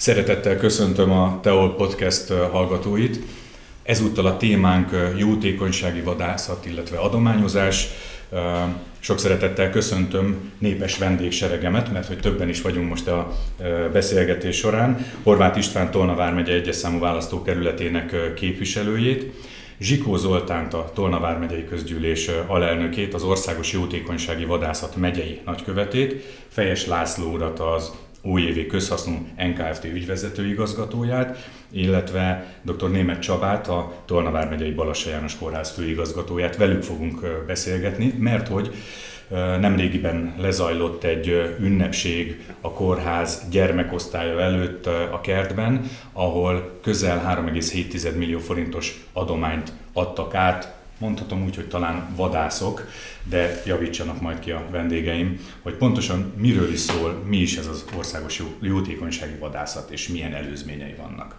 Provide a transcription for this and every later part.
Szeretettel köszöntöm a Teol Podcast hallgatóit. Ezúttal a témánk jótékonysági vadászat, illetve adományozás. Sok szeretettel köszöntöm népes vendégseregemet, mert hogy többen is vagyunk most a beszélgetés során. Horváth István Tolna vármegye egyes számú választókerületének képviselőjét, Zsikó Zoltánt, a Tolna vármegyei közgyűlés alelnökét, az Országos Jótékonysági Vadászat megyei nagykövetét, Fejes László urat, az újévi közhasznú NKFT ügyvezető igazgatóját, illetve dr. Német Csabát, a Tolna vármegyei Balassa János Kórház főigazgatóját. Velük fogunk beszélgetni, mert hogy Nemrégiben lezajlott egy ünnepség a kórház gyermekosztálya előtt a kertben, ahol közel 3,7 millió forintos adományt adtak át mondhatom úgy, hogy talán vadászok, de javítsanak majd ki a vendégeim, hogy pontosan miről is szól, mi is ez az országos jótékonysági vadászat, és milyen előzményei vannak.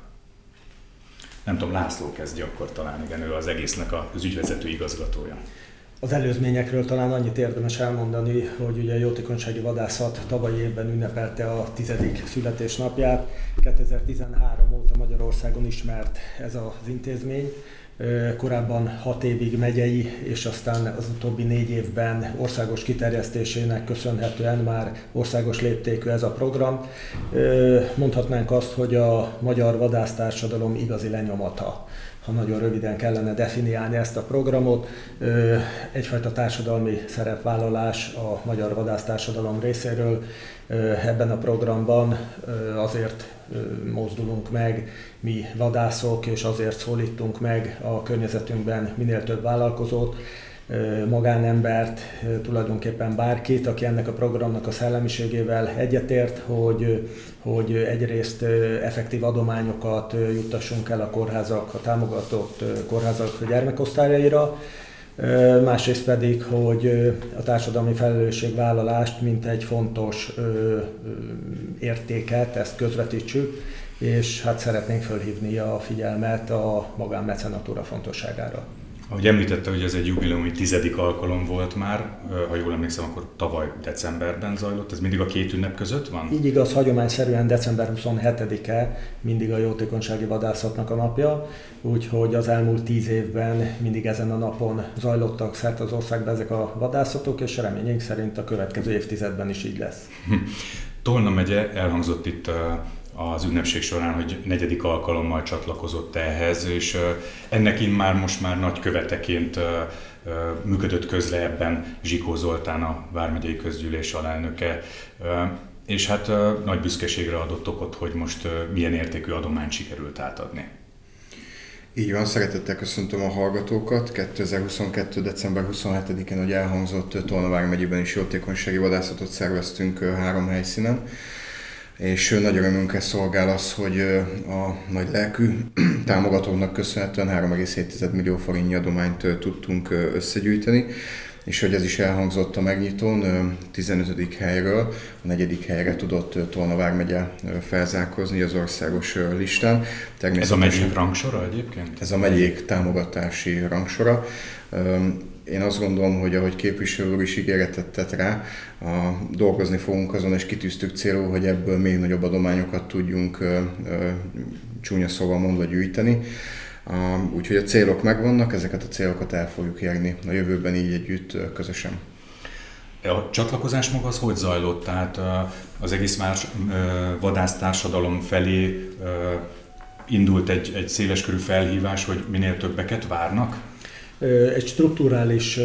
Nem tudom, László kezdje akkor talán, igen, ő az egésznek az ügyvezető igazgatója. Az előzményekről talán annyit érdemes elmondani, hogy ugye a jótékonysági vadászat tavalyi évben ünnepelte a tizedik születésnapját. 2013 óta Magyarországon ismert ez az intézmény. Korábban hat évig megyei, és aztán az utóbbi négy évben országos kiterjesztésének köszönhetően már országos léptékű ez a program. Mondhatnánk azt, hogy a magyar vadásztársadalom igazi lenyomata ha nagyon röviden kellene definiálni ezt a programot, egyfajta társadalmi szerepvállalás a magyar vadásztársadalom részéről. Ebben a programban azért mozdulunk meg mi vadászok, és azért szólítunk meg a környezetünkben minél több vállalkozót, magánembert, tulajdonképpen bárkit, aki ennek a programnak a szellemiségével egyetért, hogy, hogy egyrészt effektív adományokat juttassunk el a kórházak, a támogatott kórházak gyermekosztályaira, másrészt pedig, hogy a társadalmi felelősségvállalást, mint egy fontos értéket, ezt közvetítsük, és hát szeretnénk fölhívni a figyelmet a magánmecenatúra fontosságára. Ahogy említette, hogy ez egy jubileumi tizedik alkalom volt már, ha jól emlékszem, akkor tavaly decemberben zajlott, ez mindig a két ünnep között van? Így igaz, hagyományszerűen december 27-e mindig a jótékonysági vadászatnak a napja, úgyhogy az elmúlt tíz évben mindig ezen a napon zajlottak szerte az országban ezek a vadászatok, és reményénk szerint a következő évtizedben is így lesz. Tolna megye elhangzott itt az ünnepség során, hogy negyedik alkalommal csatlakozott ehhez, és ennek már most már nagy követeként működött közle ebben Zsikó Zoltán, a Vármegyei Közgyűlés alelnöke, és hát nagy büszkeségre adott okot, hogy most milyen értékű adományt sikerült átadni. Így van, szeretettel köszöntöm a hallgatókat. 2022. december 27-én, hogy elhangzott Tolna megyében is jótékonysági vadászatot szerveztünk három helyszínen és nagy örömünkre szolgál az, hogy a nagy lelkű támogatóknak köszönhetően 3,7 millió forintnyi adományt tudtunk összegyűjteni, és hogy ez is elhangzott a megnyitón, 15. helyről a negyedik helyre tudott Tolna vármegye felzárkozni az országos listán. Ez a megyék rangsora egyébként? Ez a megyék támogatási rangsora én azt gondolom, hogy ahogy képviselő is ígéretet tett rá, a, dolgozni fogunk azon, és kitűztük célul, hogy ebből még nagyobb adományokat tudjunk ö, ö, csúnya szóval mondva gyűjteni. Uh, úgyhogy a célok megvannak, ezeket a célokat el fogjuk érni a jövőben így együtt közösen. A csatlakozás maga az hogy zajlott? Tehát az egész más vadásztársadalom felé indult egy, egy széleskörű felhívás, hogy minél többeket várnak? Egy strukturális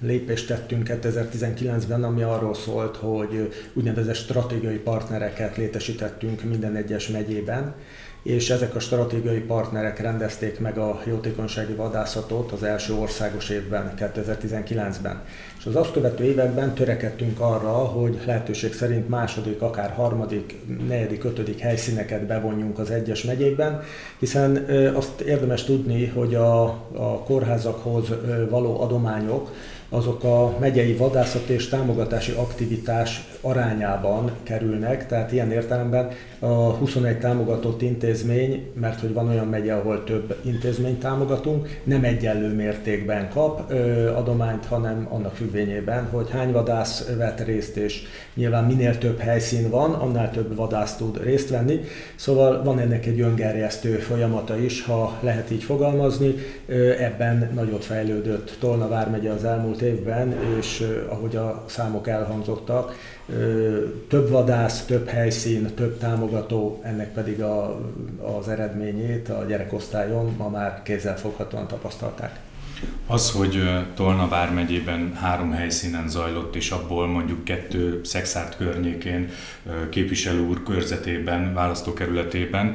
lépést tettünk 2019-ben, ami arról szólt, hogy úgynevezett stratégiai partnereket létesítettünk minden egyes megyében, és ezek a stratégiai partnerek rendezték meg a jótékonysági vadászatot az első országos évben, 2019-ben. És az azt követő években törekedtünk arra, hogy lehetőség szerint második, akár harmadik, negyedik, ötödik helyszíneket bevonjunk az egyes megyékben, hiszen azt érdemes tudni, hogy a, a kórházakhoz való adományok azok a megyei vadászat és támogatási aktivitás arányában kerülnek, tehát ilyen értelemben a 21 támogatott intézmény, mert hogy van olyan megye, ahol több intézményt támogatunk, nem egyenlő mértékben kap ö, adományt, hanem annak függvényében, hogy hány vadász vett részt, és nyilván minél több helyszín van, annál több vadász tud részt venni. Szóval van ennek egy öngerjesztő folyamata is, ha lehet így fogalmazni. Ebben nagyot fejlődött Tolna vármegye az elmúlt évben, és ahogy a számok elhangzottak, több vadász, több helyszín, több támogató, ennek pedig a, az eredményét a gyerekosztályon ma már kézzelfoghatóan tapasztalták. Az, hogy Tolna vármegyében három helyszínen zajlott, és abból mondjuk kettő Szexárt környékén, képviselő úr körzetében, választókerületében,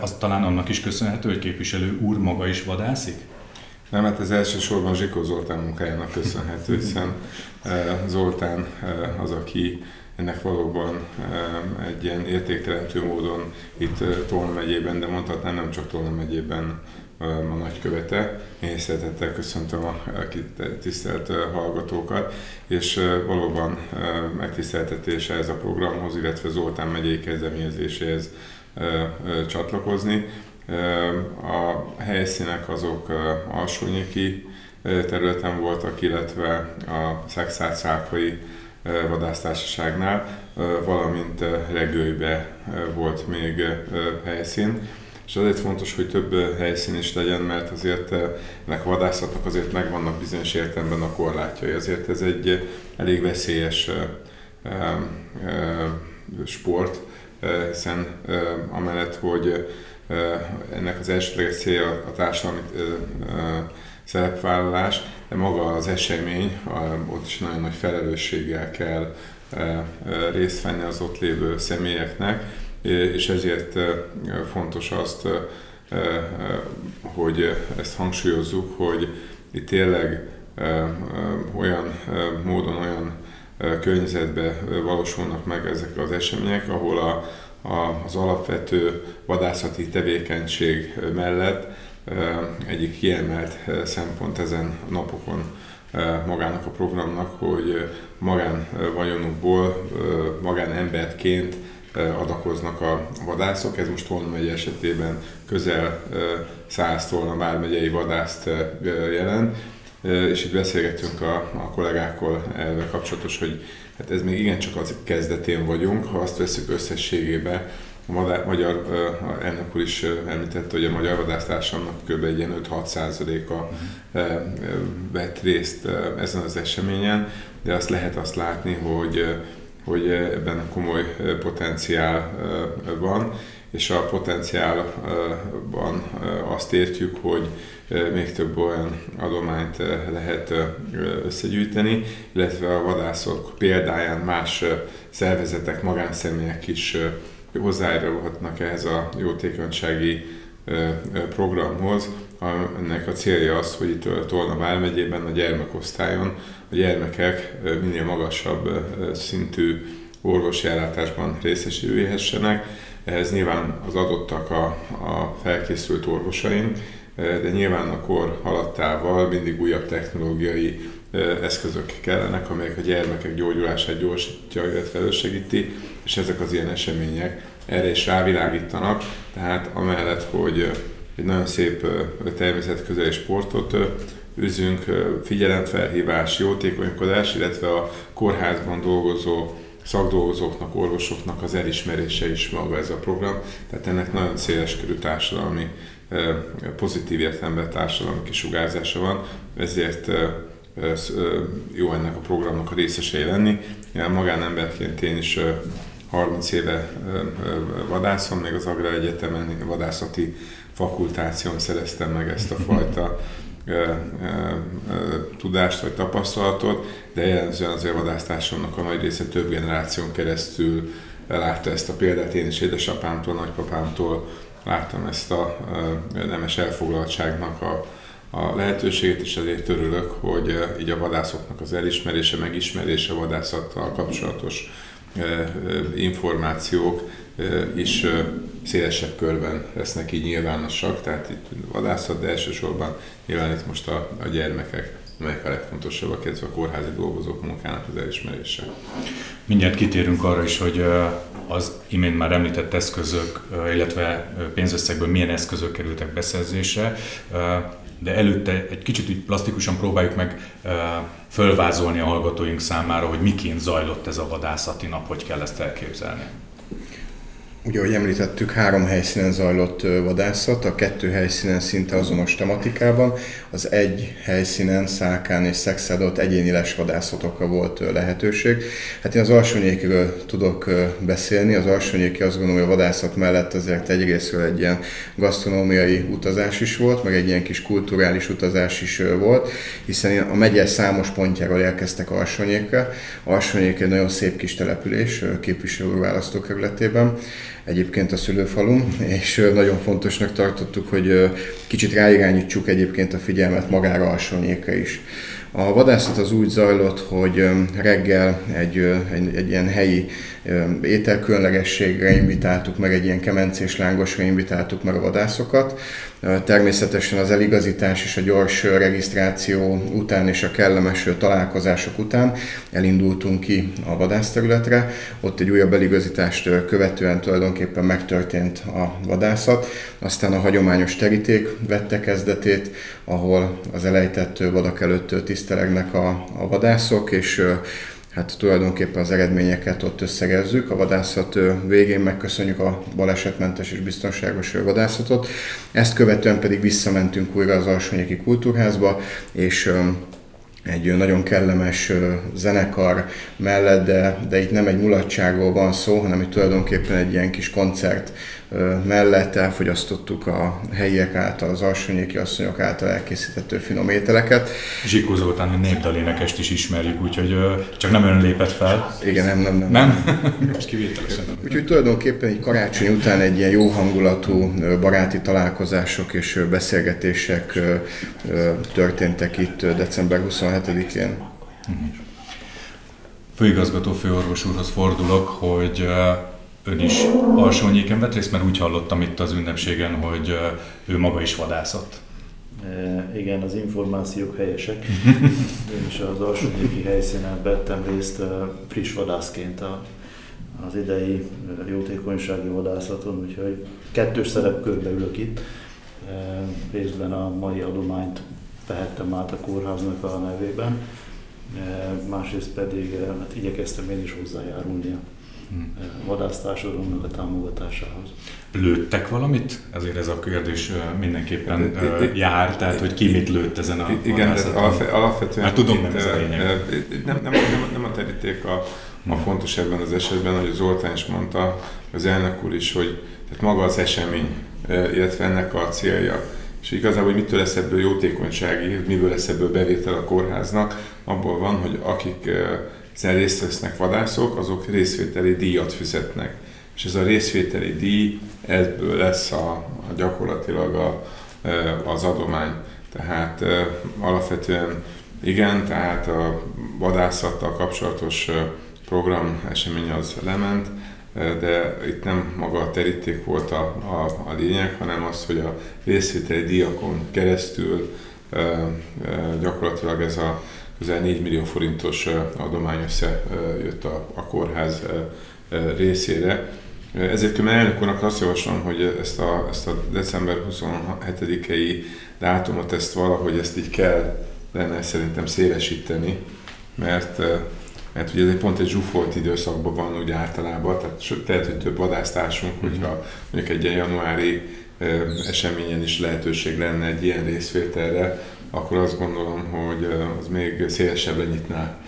az talán annak is köszönhető, hogy képviselő úr maga is vadászik? Nem, hát ez elsősorban Zsikó Zoltán munkájának köszönhető, hiszen Zoltán az, aki ennek valóban egy ilyen értékteremtő módon itt Tolna megyében, de mondhatnám nem csak Tolna megyében a nagykövete. Én szeretettel köszöntöm a tisztelt hallgatókat, és valóban megtiszteltetése ez a programhoz, illetve Zoltán megyei kezdeményezéséhez csatlakozni. A helyszínek azok alsónyéki területen voltak, illetve a Szexárd-Szálkai vadásztársaságnál, valamint Regőibe volt még helyszín. És azért fontos, hogy több helyszín is legyen, mert azért ennek a vadászatnak azért megvannak bizonyos értelemben a korlátjai. Azért ez egy elég veszélyes sport, hiszen amellett, hogy ennek az elsődleges célja a társadalmi szerepvállalás, de maga az esemény, ott is nagyon nagy felelősséggel kell részt venni az ott lévő személyeknek, és ezért fontos azt, hogy ezt hangsúlyozzuk, hogy itt tényleg olyan módon, olyan környezetben valósulnak meg ezek az események, ahol a, az alapvető vadászati tevékenység mellett egyik kiemelt szempont ezen napokon magának a programnak, hogy magán vagyonukból, magán emberként adakoznak a vadászok. Ez most Tolna megy esetében közel 100 Tolna vármegyei vadászt jelent. És itt beszélgettünk a, a kollégákkal ezzel kapcsolatos, hogy hát ez még igencsak az kezdetén vagyunk, ha azt veszük összességében, a magyar, a elnök úr is említette, hogy a magyar vadásztársamnak kb. egy ilyen 5-6 százaléka vett részt ezen az eseményen, de azt lehet azt látni, hogy hogy ebben komoly potenciál van, és a potenciálban azt értjük, hogy még több olyan adományt lehet összegyűjteni, illetve a vadászok példáján más szervezetek, magánszemélyek is hozzájárulhatnak ehhez a jótékonysági programhoz. Ennek a célja az, hogy itt Tolna vármegyében a gyermekosztályon a gyermekek minél magasabb szintű orvosi ellátásban részesülhessenek. Ehhez nyilván az adottak a, a felkészült orvosaink, de nyilván a kor haladtával mindig újabb technológiai eszközök kellenek, amelyek a gyermekek gyógyulását gyorsítja, illetve elősegíti, és ezek az ilyen események erre is rávilágítanak, tehát amellett, hogy egy nagyon szép természetközeli sportot üzünk, figyelemfelhívás, jótékonykodás, illetve a kórházban dolgozó szakdolgozóknak, orvosoknak az elismerése is maga ez a program. Tehát ennek nagyon széles körű társadalmi, pozitív értelemben társadalmi kisugárzása van, ezért jó ennek a programnak a részesei lenni. Magánemberként én is 30 éve vadászom, még az Agrár Egyetemen vadászati fakultáción szereztem meg ezt a fajta tudást vagy tapasztalatot, de jellemzően az vadásztársamnak a nagy része több generáción keresztül látta ezt a példát. Én is édesapámtól, nagypapámtól láttam ezt a nemes elfoglaltságnak a, a lehetőséget, és ezért örülök, hogy így a vadászoknak az elismerése, megismerése, vadászattal kapcsolatos információk is szélesebb körben lesznek így nyilvánosak, tehát itt vadászat, de elsősorban nyilván itt most a, a gyermekek amelyek a legfontosabbak, illetve a kórházi dolgozók munkának az elismerése. Mindjárt kitérünk arra is, hogy az imént már említett eszközök, illetve pénzösszegből milyen eszközök kerültek beszerzésre, de előtte egy kicsit úgy plastikusan próbáljuk meg fölvázolni a hallgatóink számára, hogy miként zajlott ez a vadászati nap, hogy kell ezt elképzelni. Ugye, ahogy említettük, három helyszínen zajlott vadászat, a kettő helyszínen szinte azonos tematikában, az egy helyszínen Szálkán és Szexádot egyéni lesvadászatokra volt lehetőség. Hát én az alsónyékiről tudok beszélni, az alsónyéki azt gondolom, hogy a vadászat mellett azért egyrésztről egy ilyen gasztronómiai utazás is volt, meg egy ilyen kis kulturális utazás is volt, hiszen a megye számos pontjáról érkeztek Alsónyékre. Alsónyék egy nagyon szép kis település képviselő választókerületében egyébként a szülőfalum, és nagyon fontosnak tartottuk, hogy kicsit ráirányítsuk egyébként a figyelmet magára a is. A vadászat az úgy zajlott, hogy reggel egy, egy, egy ilyen helyi ételkülönlegességre invitáltuk meg, egy ilyen kemencés lángosra invitáltuk meg a vadászokat. Természetesen az eligazítás és a gyors regisztráció után és a kellemes találkozások után elindultunk ki a vadászterületre. Ott egy újabb eligazítást követően tulajdonképpen megtörtént a vadászat. Aztán a hagyományos teríték vette kezdetét, ahol az elejtett vadak előtt tisztelegnek a, a vadászok, és hát tulajdonképpen az eredményeket ott összegezzük. A vadászat végén megköszönjük a balesetmentes és biztonságos vadászatot. Ezt követően pedig visszamentünk újra az Alsonyéki Kultúrházba, és egy nagyon kellemes zenekar mellett, de, de itt nem egy mulatságról van szó, hanem itt tulajdonképpen egy ilyen kis koncert mellett elfogyasztottuk a helyiek által, az alsónyéki asszonyok által elkészített finom ételeket. Zsikó Zoltán népdalénekest is ismerjük, úgyhogy csak nem ön lépett fel. Igen, nem, nem, nem. Nem? Most kivételesen. Úgyhogy tulajdonképpen egy karácsony után egy ilyen jó hangulatú baráti találkozások és beszélgetések történtek itt december 27-én. Főigazgató főorvos úrhoz fordulok, hogy ön is alsónyéken vett részt, mert úgy hallottam itt az ünnepségen, hogy ő maga is vadászott. E, igen, az információk helyesek. Én is az alsónyéki helyszínen vettem részt friss vadászként a, az idei jótékonysági vadászaton, úgyhogy kettős szerepkörbe ülök itt. Részben a mai adományt vehettem át a kórháznak a nevében, másrészt pedig hát igyekeztem én is hozzájárulni a vadásztársadalomnak a támogatásához. Lőttek valamit? Ezért ez a kérdés mindenképpen jár, tehát hogy ki mit lőtt ezen a Igen, tehát alapvetően... Hát tudom, nem ez a lényeg. Nem, nem, nem, nem a teríték a, a fontos ebben az esetben, hogy Zoltán is mondta, az elnök úr is, hogy tehát maga az esemény, illetve ennek a célja, és igazából, hogy mitől lesz ebből jótékonysági, miből lesz ebből bevétel a kórháznak, abból van, hogy akik hiszen részt vesznek vadászok, azok részvételi díjat fizetnek. És ez a részvételi díj, ebből lesz a, a gyakorlatilag a, az adomány. Tehát alapvetően igen, tehát a vadászattal kapcsolatos program esemény az lement, de itt nem maga a teríték volt a, a, a lényeg, hanem az, hogy a részvételi díjakon keresztül gyakorlatilag ez a közel 4 millió forintos adomány összejött a, a kórház részére. Ezért különben elnök úrnak azt javaslom, hogy ezt a, ezt a december 27-i dátumot, ezt valahogy ezt így kell lenne szerintem szélesíteni, mert mert ugye ez egy pont egy zsúfolt időszakban van úgy általában, tehát lehet, hogy több vadásztársunk, mm-hmm. hogyha mondjuk egy ilyen januári eseményen is lehetőség lenne egy ilyen részvételre, akkor azt gondolom, hogy az még szélesebbre nyitná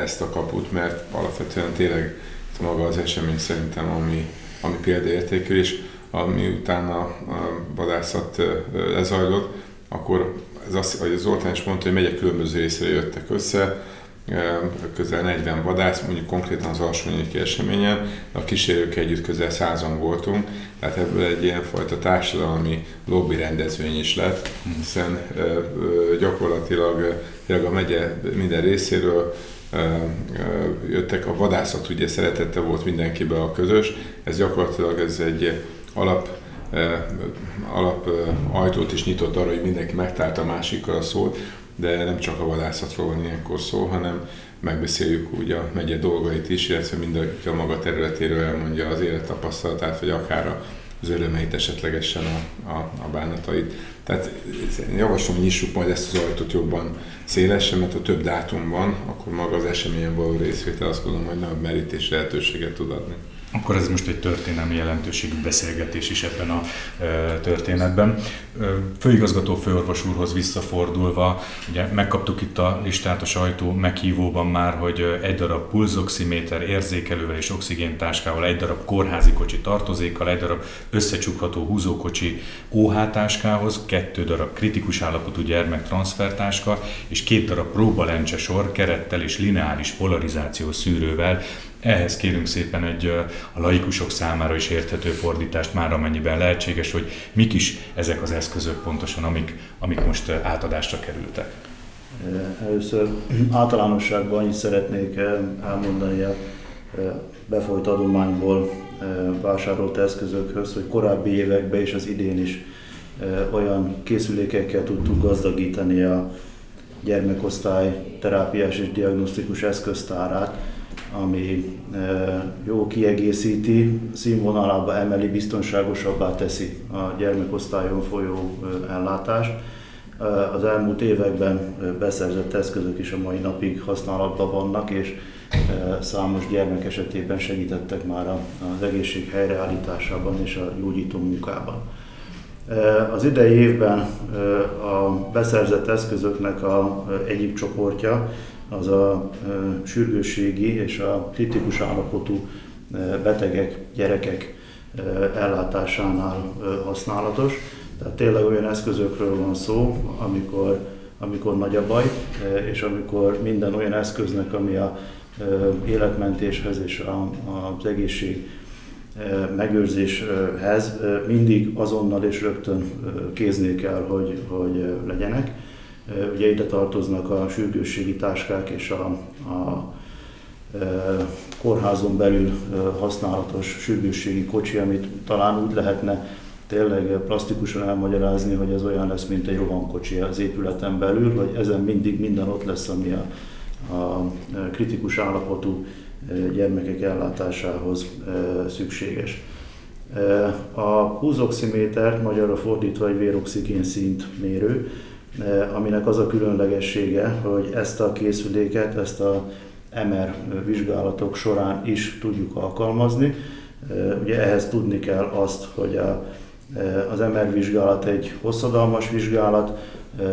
ezt a kaput, mert alapvetően tényleg maga az esemény szerintem, ami, ami példaértékű, és ami utána a vadászat lezajlott, akkor ez azt, hogy Zoltán is mondta, hogy megyek különböző részre jöttek össze, közel 40 vadász, mondjuk konkrétan az alsónyéki eseményen, a kísérők együtt közel százan voltunk, tehát ebből egy ilyen fajta társadalmi lobby rendezvény is lett, hiszen gyakorlatilag tényleg a megye minden részéről jöttek a vadászat, ugye szeretette volt mindenkibe a közös, ez gyakorlatilag ez egy alap alap ajtót is nyitott arra, hogy mindenki megtálta a másikkal a szót, de nem csak a vadászatról van ilyenkor szó, hanem megbeszéljük úgy a megye dolgait is, illetve mindenki a maga területéről elmondja az élettapasztalatát, vagy akár az örömeit, esetlegesen a, a, a bánatait. Tehát javaslom, hogy nyissuk majd ezt az ajtót jobban szélesen, mert ha több dátum van, akkor maga az eseményen való részvétel azt gondolom, hogy nagyobb merítés lehetőséget tud adni. Akkor ez most egy történelmi jelentőségű beszélgetés is ebben a történetben. Főigazgató főorvos úrhoz visszafordulva, ugye megkaptuk itt a listát a sajtó meghívóban már, hogy egy darab pulzoximéter érzékelővel és oxigéntáskával, egy darab kórházi kocsi tartozékkal, egy darab összecsukható húzókocsi OH táskához, kettő darab kritikus állapotú gyermek transfertáska és két darab próbalencse sor kerettel és lineáris polarizáció szűrővel ehhez kérünk szépen egy a laikusok számára is érthető fordítást már amennyiben lehetséges, hogy mik is ezek az eszközök pontosan, amik, amik most átadásra kerültek. Először általánosságban annyit szeretnék elmondani a befolyt adományból vásárolt eszközökhöz, hogy korábbi években és az idén is olyan készülékekkel tudtuk gazdagítani a gyermekosztály terápiás és diagnosztikus eszköztárát, ami jó kiegészíti, színvonalába emeli, biztonságosabbá teszi a gyermekosztályon folyó ellátást. Az elmúlt években beszerzett eszközök is a mai napig használatban vannak, és számos gyermek esetében segítettek már az egészség helyreállításában és a gyógyító munkában. Az idei évben a beszerzett eszközöknek a egyik csoportja az a sürgősségi és a kritikus állapotú betegek, gyerekek ellátásánál használatos. Tehát tényleg olyan eszközökről van szó, amikor, amikor nagy a baj, és amikor minden olyan eszköznek, ami a életmentéshez és a, az egészség megőrzéshez mindig azonnal és rögtön kéznél kell, hogy, hogy legyenek. Ugye ide tartoznak a sürgősségi táskák és a, a kórházon belül használatos sürgősségi kocsi, amit talán úgy lehetne tényleg plastikusan elmagyarázni, hogy ez olyan lesz, mint egy rohankocsi az épületen belül, hogy ezen mindig minden ott lesz, ami a, a kritikus állapotú gyermekek ellátásához szükséges. A húzoximéter, magyarra fordítva egy véroxigén szint mérő, aminek az a különlegessége, hogy ezt a készüléket, ezt a MR vizsgálatok során is tudjuk alkalmazni. Ugye ehhez tudni kell azt, hogy a, az MR vizsgálat egy hosszadalmas vizsgálat,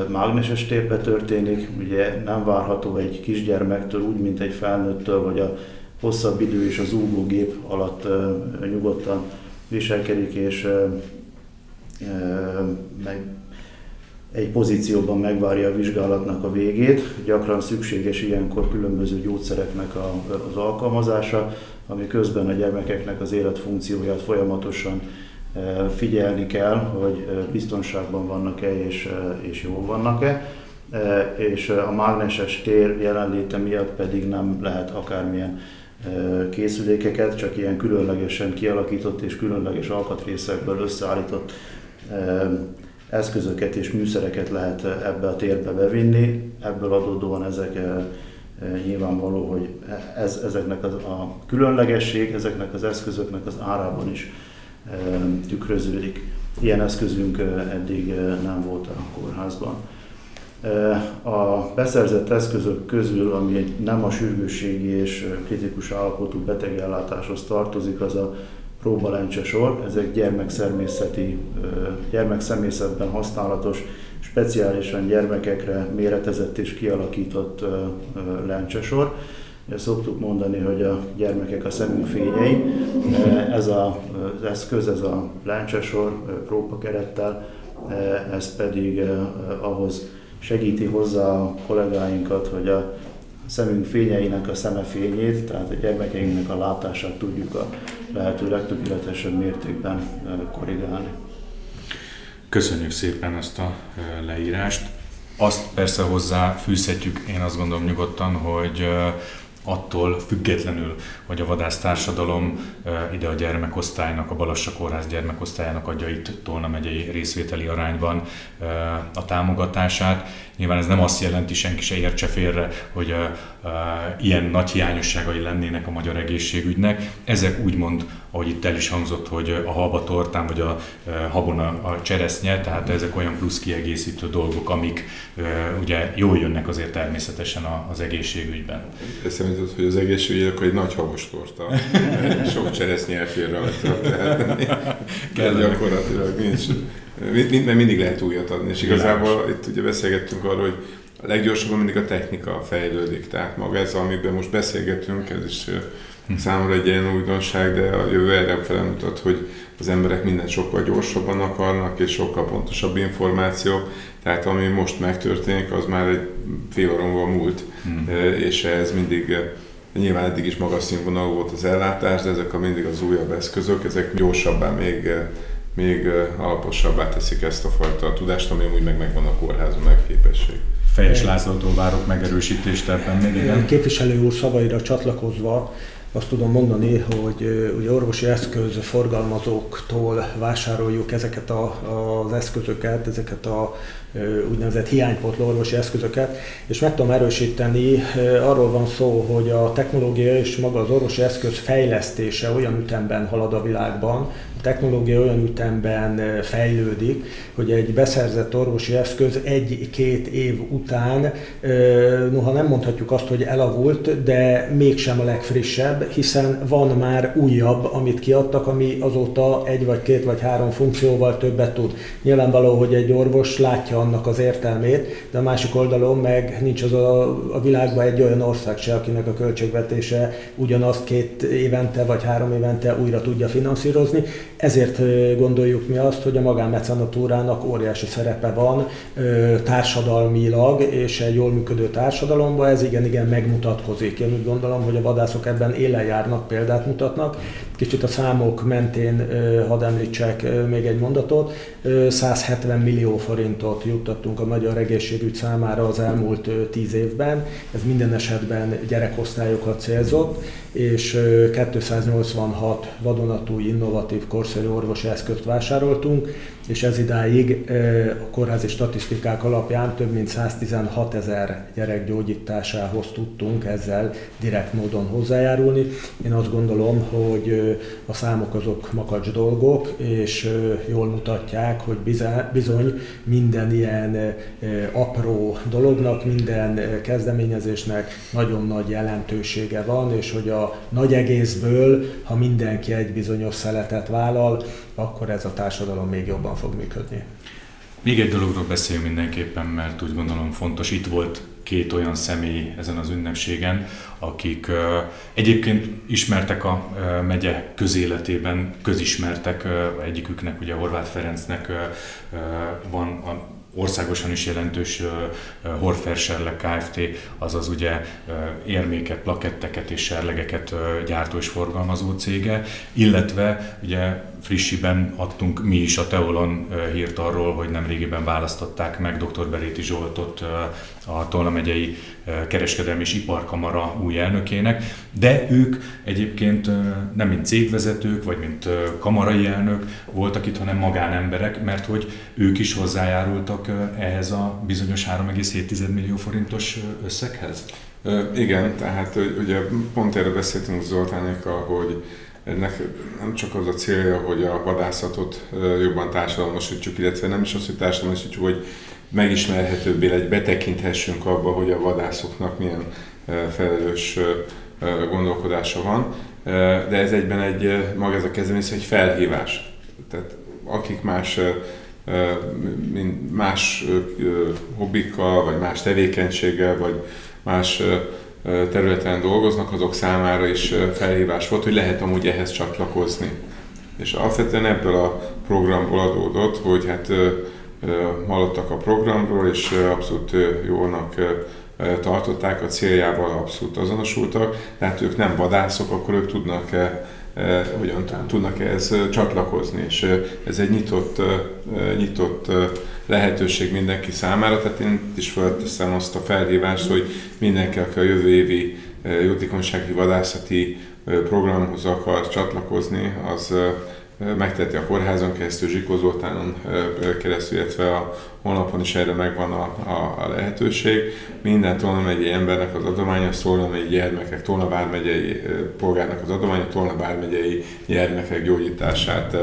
mágneses térbe történik, ugye nem várható egy kisgyermektől úgy, mint egy felnőttől, vagy a hosszabb idő és az úgógép alatt nyugodtan viselkedik, és meg egy pozícióban megvárja a vizsgálatnak a végét. Gyakran szükséges ilyenkor különböző gyógyszereknek a, az alkalmazása, ami közben a gyermekeknek az életfunkcióját folyamatosan e, figyelni kell, hogy e, biztonságban vannak-e és, e, és jól vannak-e. És a mágneses tér jelenléte miatt pedig nem lehet akármilyen készülékeket, csak ilyen különlegesen kialakított és különleges alkatrészekből összeállított eszközöket és műszereket lehet ebbe a térbe bevinni, ebből adódóan ezek eh, eh, nyilvánvaló, hogy ez, ezeknek az, a különlegesség, ezeknek az eszközöknek az árában is eh, tükröződik. Ilyen eszközünk eddig nem volt a kórházban. A beszerzett eszközök közül, ami nem a sürgősségi és kritikus állapotú betegellátáshoz tartozik, az a próbalencse sor, ezek gyermekszermészeti, gyermekszemészetben használatos, speciálisan gyermekekre méretezett és kialakított lencsesor. Szoktuk mondani, hogy a gyermekek a szemünk fényei. Ez a, az eszköz, ez a lencsesor próbakerettel, ez pedig ahhoz segíti hozzá a kollégáinkat, hogy a szemünk fényeinek a szeme fényét, tehát a gyermekeinknek a látását tudjuk a lehető legtökéletesebb mértékben korrigálni. Köszönjük szépen ezt a leírást. Azt persze hozzá fűzhetjük, én azt gondolom nyugodtan, hogy attól függetlenül, hogy a vadász társadalom ide a gyermekosztálynak, a Balassa Kórház gyermekosztályának adja itt Tolna megyei részvételi arányban a támogatását. Nyilván ez nem azt jelenti, senki se értse félre, hogy ilyen nagy hiányosságai lennének a magyar egészségügynek. Ezek úgymond, ahogy itt el is hangzott, hogy a haba tortán vagy a habon a, a cseresznye, tehát ezek olyan plusz kiegészítő dolgok, amik ugye jól jönnek azért természetesen az egészségügyben. Eszembe jutott, hogy az egészségügy akkor egy nagy habos torta. Sok cseresznye elfér rajta. Tehát gyakorlatilag nincs. Mind, mindig lehet újat adni, és igazából itt ugye beszélgettünk arról, hogy a leggyorsabban mindig a technika fejlődik. Tehát maga ez, amiben most beszélgetünk, ez is hm. számomra egy ilyen újdonság, de a jövő erre felmutat, hogy az emberek mindent sokkal gyorsabban akarnak, és sokkal pontosabb információ. Tehát ami most megtörténik, az már egy fél óra múlt, hmm. és ez mindig Nyilván eddig is magas színvonalú volt az ellátás, de ezek a mindig az újabb eszközök, ezek gyorsabbá, még, még alaposabbá teszik ezt a fajta tudást, ami úgy meg megvan a kórházon meg képesség. Fejes Lászlótól várok megerősítést ebben még igen. Képviselő úr szavaira csatlakozva azt tudom mondani, hogy ugye orvosi eszköz forgalmazóktól vásároljuk ezeket a, az eszközöket, ezeket a úgynevezett hiánypotló orvosi eszközöket, és meg tudom erősíteni, arról van szó, hogy a technológia és maga az orvosi eszköz fejlesztése olyan ütemben halad a világban, technológia olyan ütemben fejlődik, hogy egy beszerzett orvosi eszköz egy-két év után, noha nem mondhatjuk azt, hogy elavult, de mégsem a legfrissebb, hiszen van már újabb, amit kiadtak, ami azóta egy vagy két vagy három funkcióval többet tud. Nyilvánvaló, hogy egy orvos látja annak az értelmét, de a másik oldalon meg nincs az a, a világban egy olyan ország se, akinek a költségvetése ugyanazt két évente vagy három évente újra tudja finanszírozni. Ezért gondoljuk mi azt, hogy a magánmecenatúrának óriási szerepe van társadalmilag, és egy jól működő társadalomban ez igen-igen megmutatkozik. Én úgy gondolom, hogy a vadászok ebben élen járnak, példát mutatnak. Kicsit a számok mentén hadd említsek még egy mondatot. 170 millió forintot juttattunk a magyar egészségügy számára az elmúlt 10 évben. Ez minden esetben gyerekosztályokat célzott, és 286 vadonatúj, innovatív, korszerű orvosi eszközt vásároltunk, és ez idáig a kórházi statisztikák alapján több mint 116 ezer gyerek gyógyításához tudtunk ezzel direkt módon hozzájárulni. Én azt gondolom, hogy a számok azok makacs dolgok, és jól mutatják, hogy bizony minden ilyen apró dolognak, minden kezdeményezésnek nagyon nagy jelentősége van, és hogy a nagy egészből, ha mindenki egy bizonyos szeletet vállal, akkor ez a társadalom még jobban fog működni. Még egy dologról beszéljünk mindenképpen, mert úgy gondolom fontos. Itt volt két olyan személy ezen az ünnepségen, akik uh, egyébként ismertek a uh, megye közéletében, közismertek, uh, egyiküknek, ugye Horváth Ferencnek van a országosan is jelentős Horfer Serleg Kft., azaz ugye érméket, plaketteket és serlegeket gyártó és forgalmazó cége, illetve ugye frissiben adtunk mi is a Teolon hírt arról, hogy nemrégiben választották meg dr. Beréti Zsoltot a Tolna megyei kereskedelmi és iparkamara új elnökének, de ők egyébként nem mint cégvezetők, vagy mint kamarai elnök voltak itt, hanem magánemberek, mert hogy ők is hozzájárultak ehhez a bizonyos 3,7 millió forintos összeghez. Igen, tehát ugye pont erre beszéltünk Zoltánékkal, hogy ennek nem csak az a célja, hogy a vadászatot jobban társadalmasítsuk, illetve nem is az, hogy társadalmasítsuk, hogy megismerhetőbbé legy, betekinthessünk abba, hogy a vadászoknak milyen felelős gondolkodása van, de ez egyben egy, maga ez a kezdeményezés egy felhívás. Tehát akik más más hobbikkal, vagy más tevékenységgel, vagy más területen dolgoznak, azok számára is felhívás volt, hogy lehet amúgy ehhez csatlakozni. És alapvetően ebből a programból adódott, hogy hát hallottak a programról, és abszolút jónak tartották, a céljával abszolút azonosultak, de hát ők nem vadászok, akkor ők tudnak hogyan tudnak ehhez csatlakozni, és ez egy nyitott, nyitott lehetőség mindenki számára, tehát én is felteszem azt a felhívást, hogy mindenki, aki a jövő évi jótékonysági vadászati programhoz akar csatlakozni, az megteheti a kórházon keresztül, Zsikó Zoltánon keresztül, illetve a honlapon is erre megvan a, a, a lehetőség. Minden Tolna megyei embernek az adománya, Szolna megyei gyermekek, Tolna bármegyei polgárnak az adománya, Tolna bármegyei gyermekek gyógyítását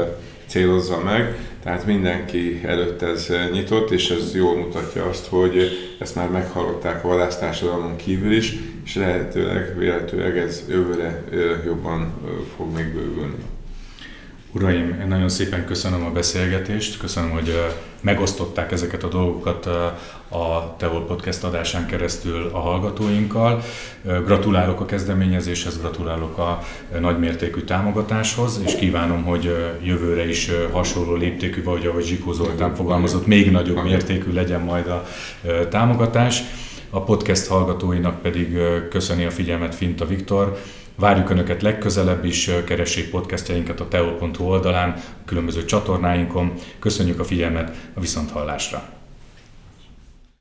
célozza meg, tehát mindenki előtt ez nyitott, és ez jól mutatja azt, hogy ezt már meghallották a vadásztársadalmon kívül is, és lehetőleg, véletőleg ez jövőre jobban fog még bővülni. Uraim, én nagyon szépen köszönöm a beszélgetést, köszönöm, hogy megosztották ezeket a dolgokat a Tevol Podcast adásán keresztül a hallgatóinkkal. Gratulálok a kezdeményezéshez, gratulálok a nagymértékű támogatáshoz, és kívánom, hogy jövőre is hasonló léptékű, vagy ahogy Zsikó Zoltán fogalmazott, még nagyobb mértékű legyen majd a támogatás. A podcast hallgatóinak pedig köszöni a figyelmet Finta Viktor, Várjuk Önöket legközelebb is, keressék podcastjainkat a teo.hu oldalán, különböző csatornáinkon. Köszönjük a figyelmet a viszonthallásra!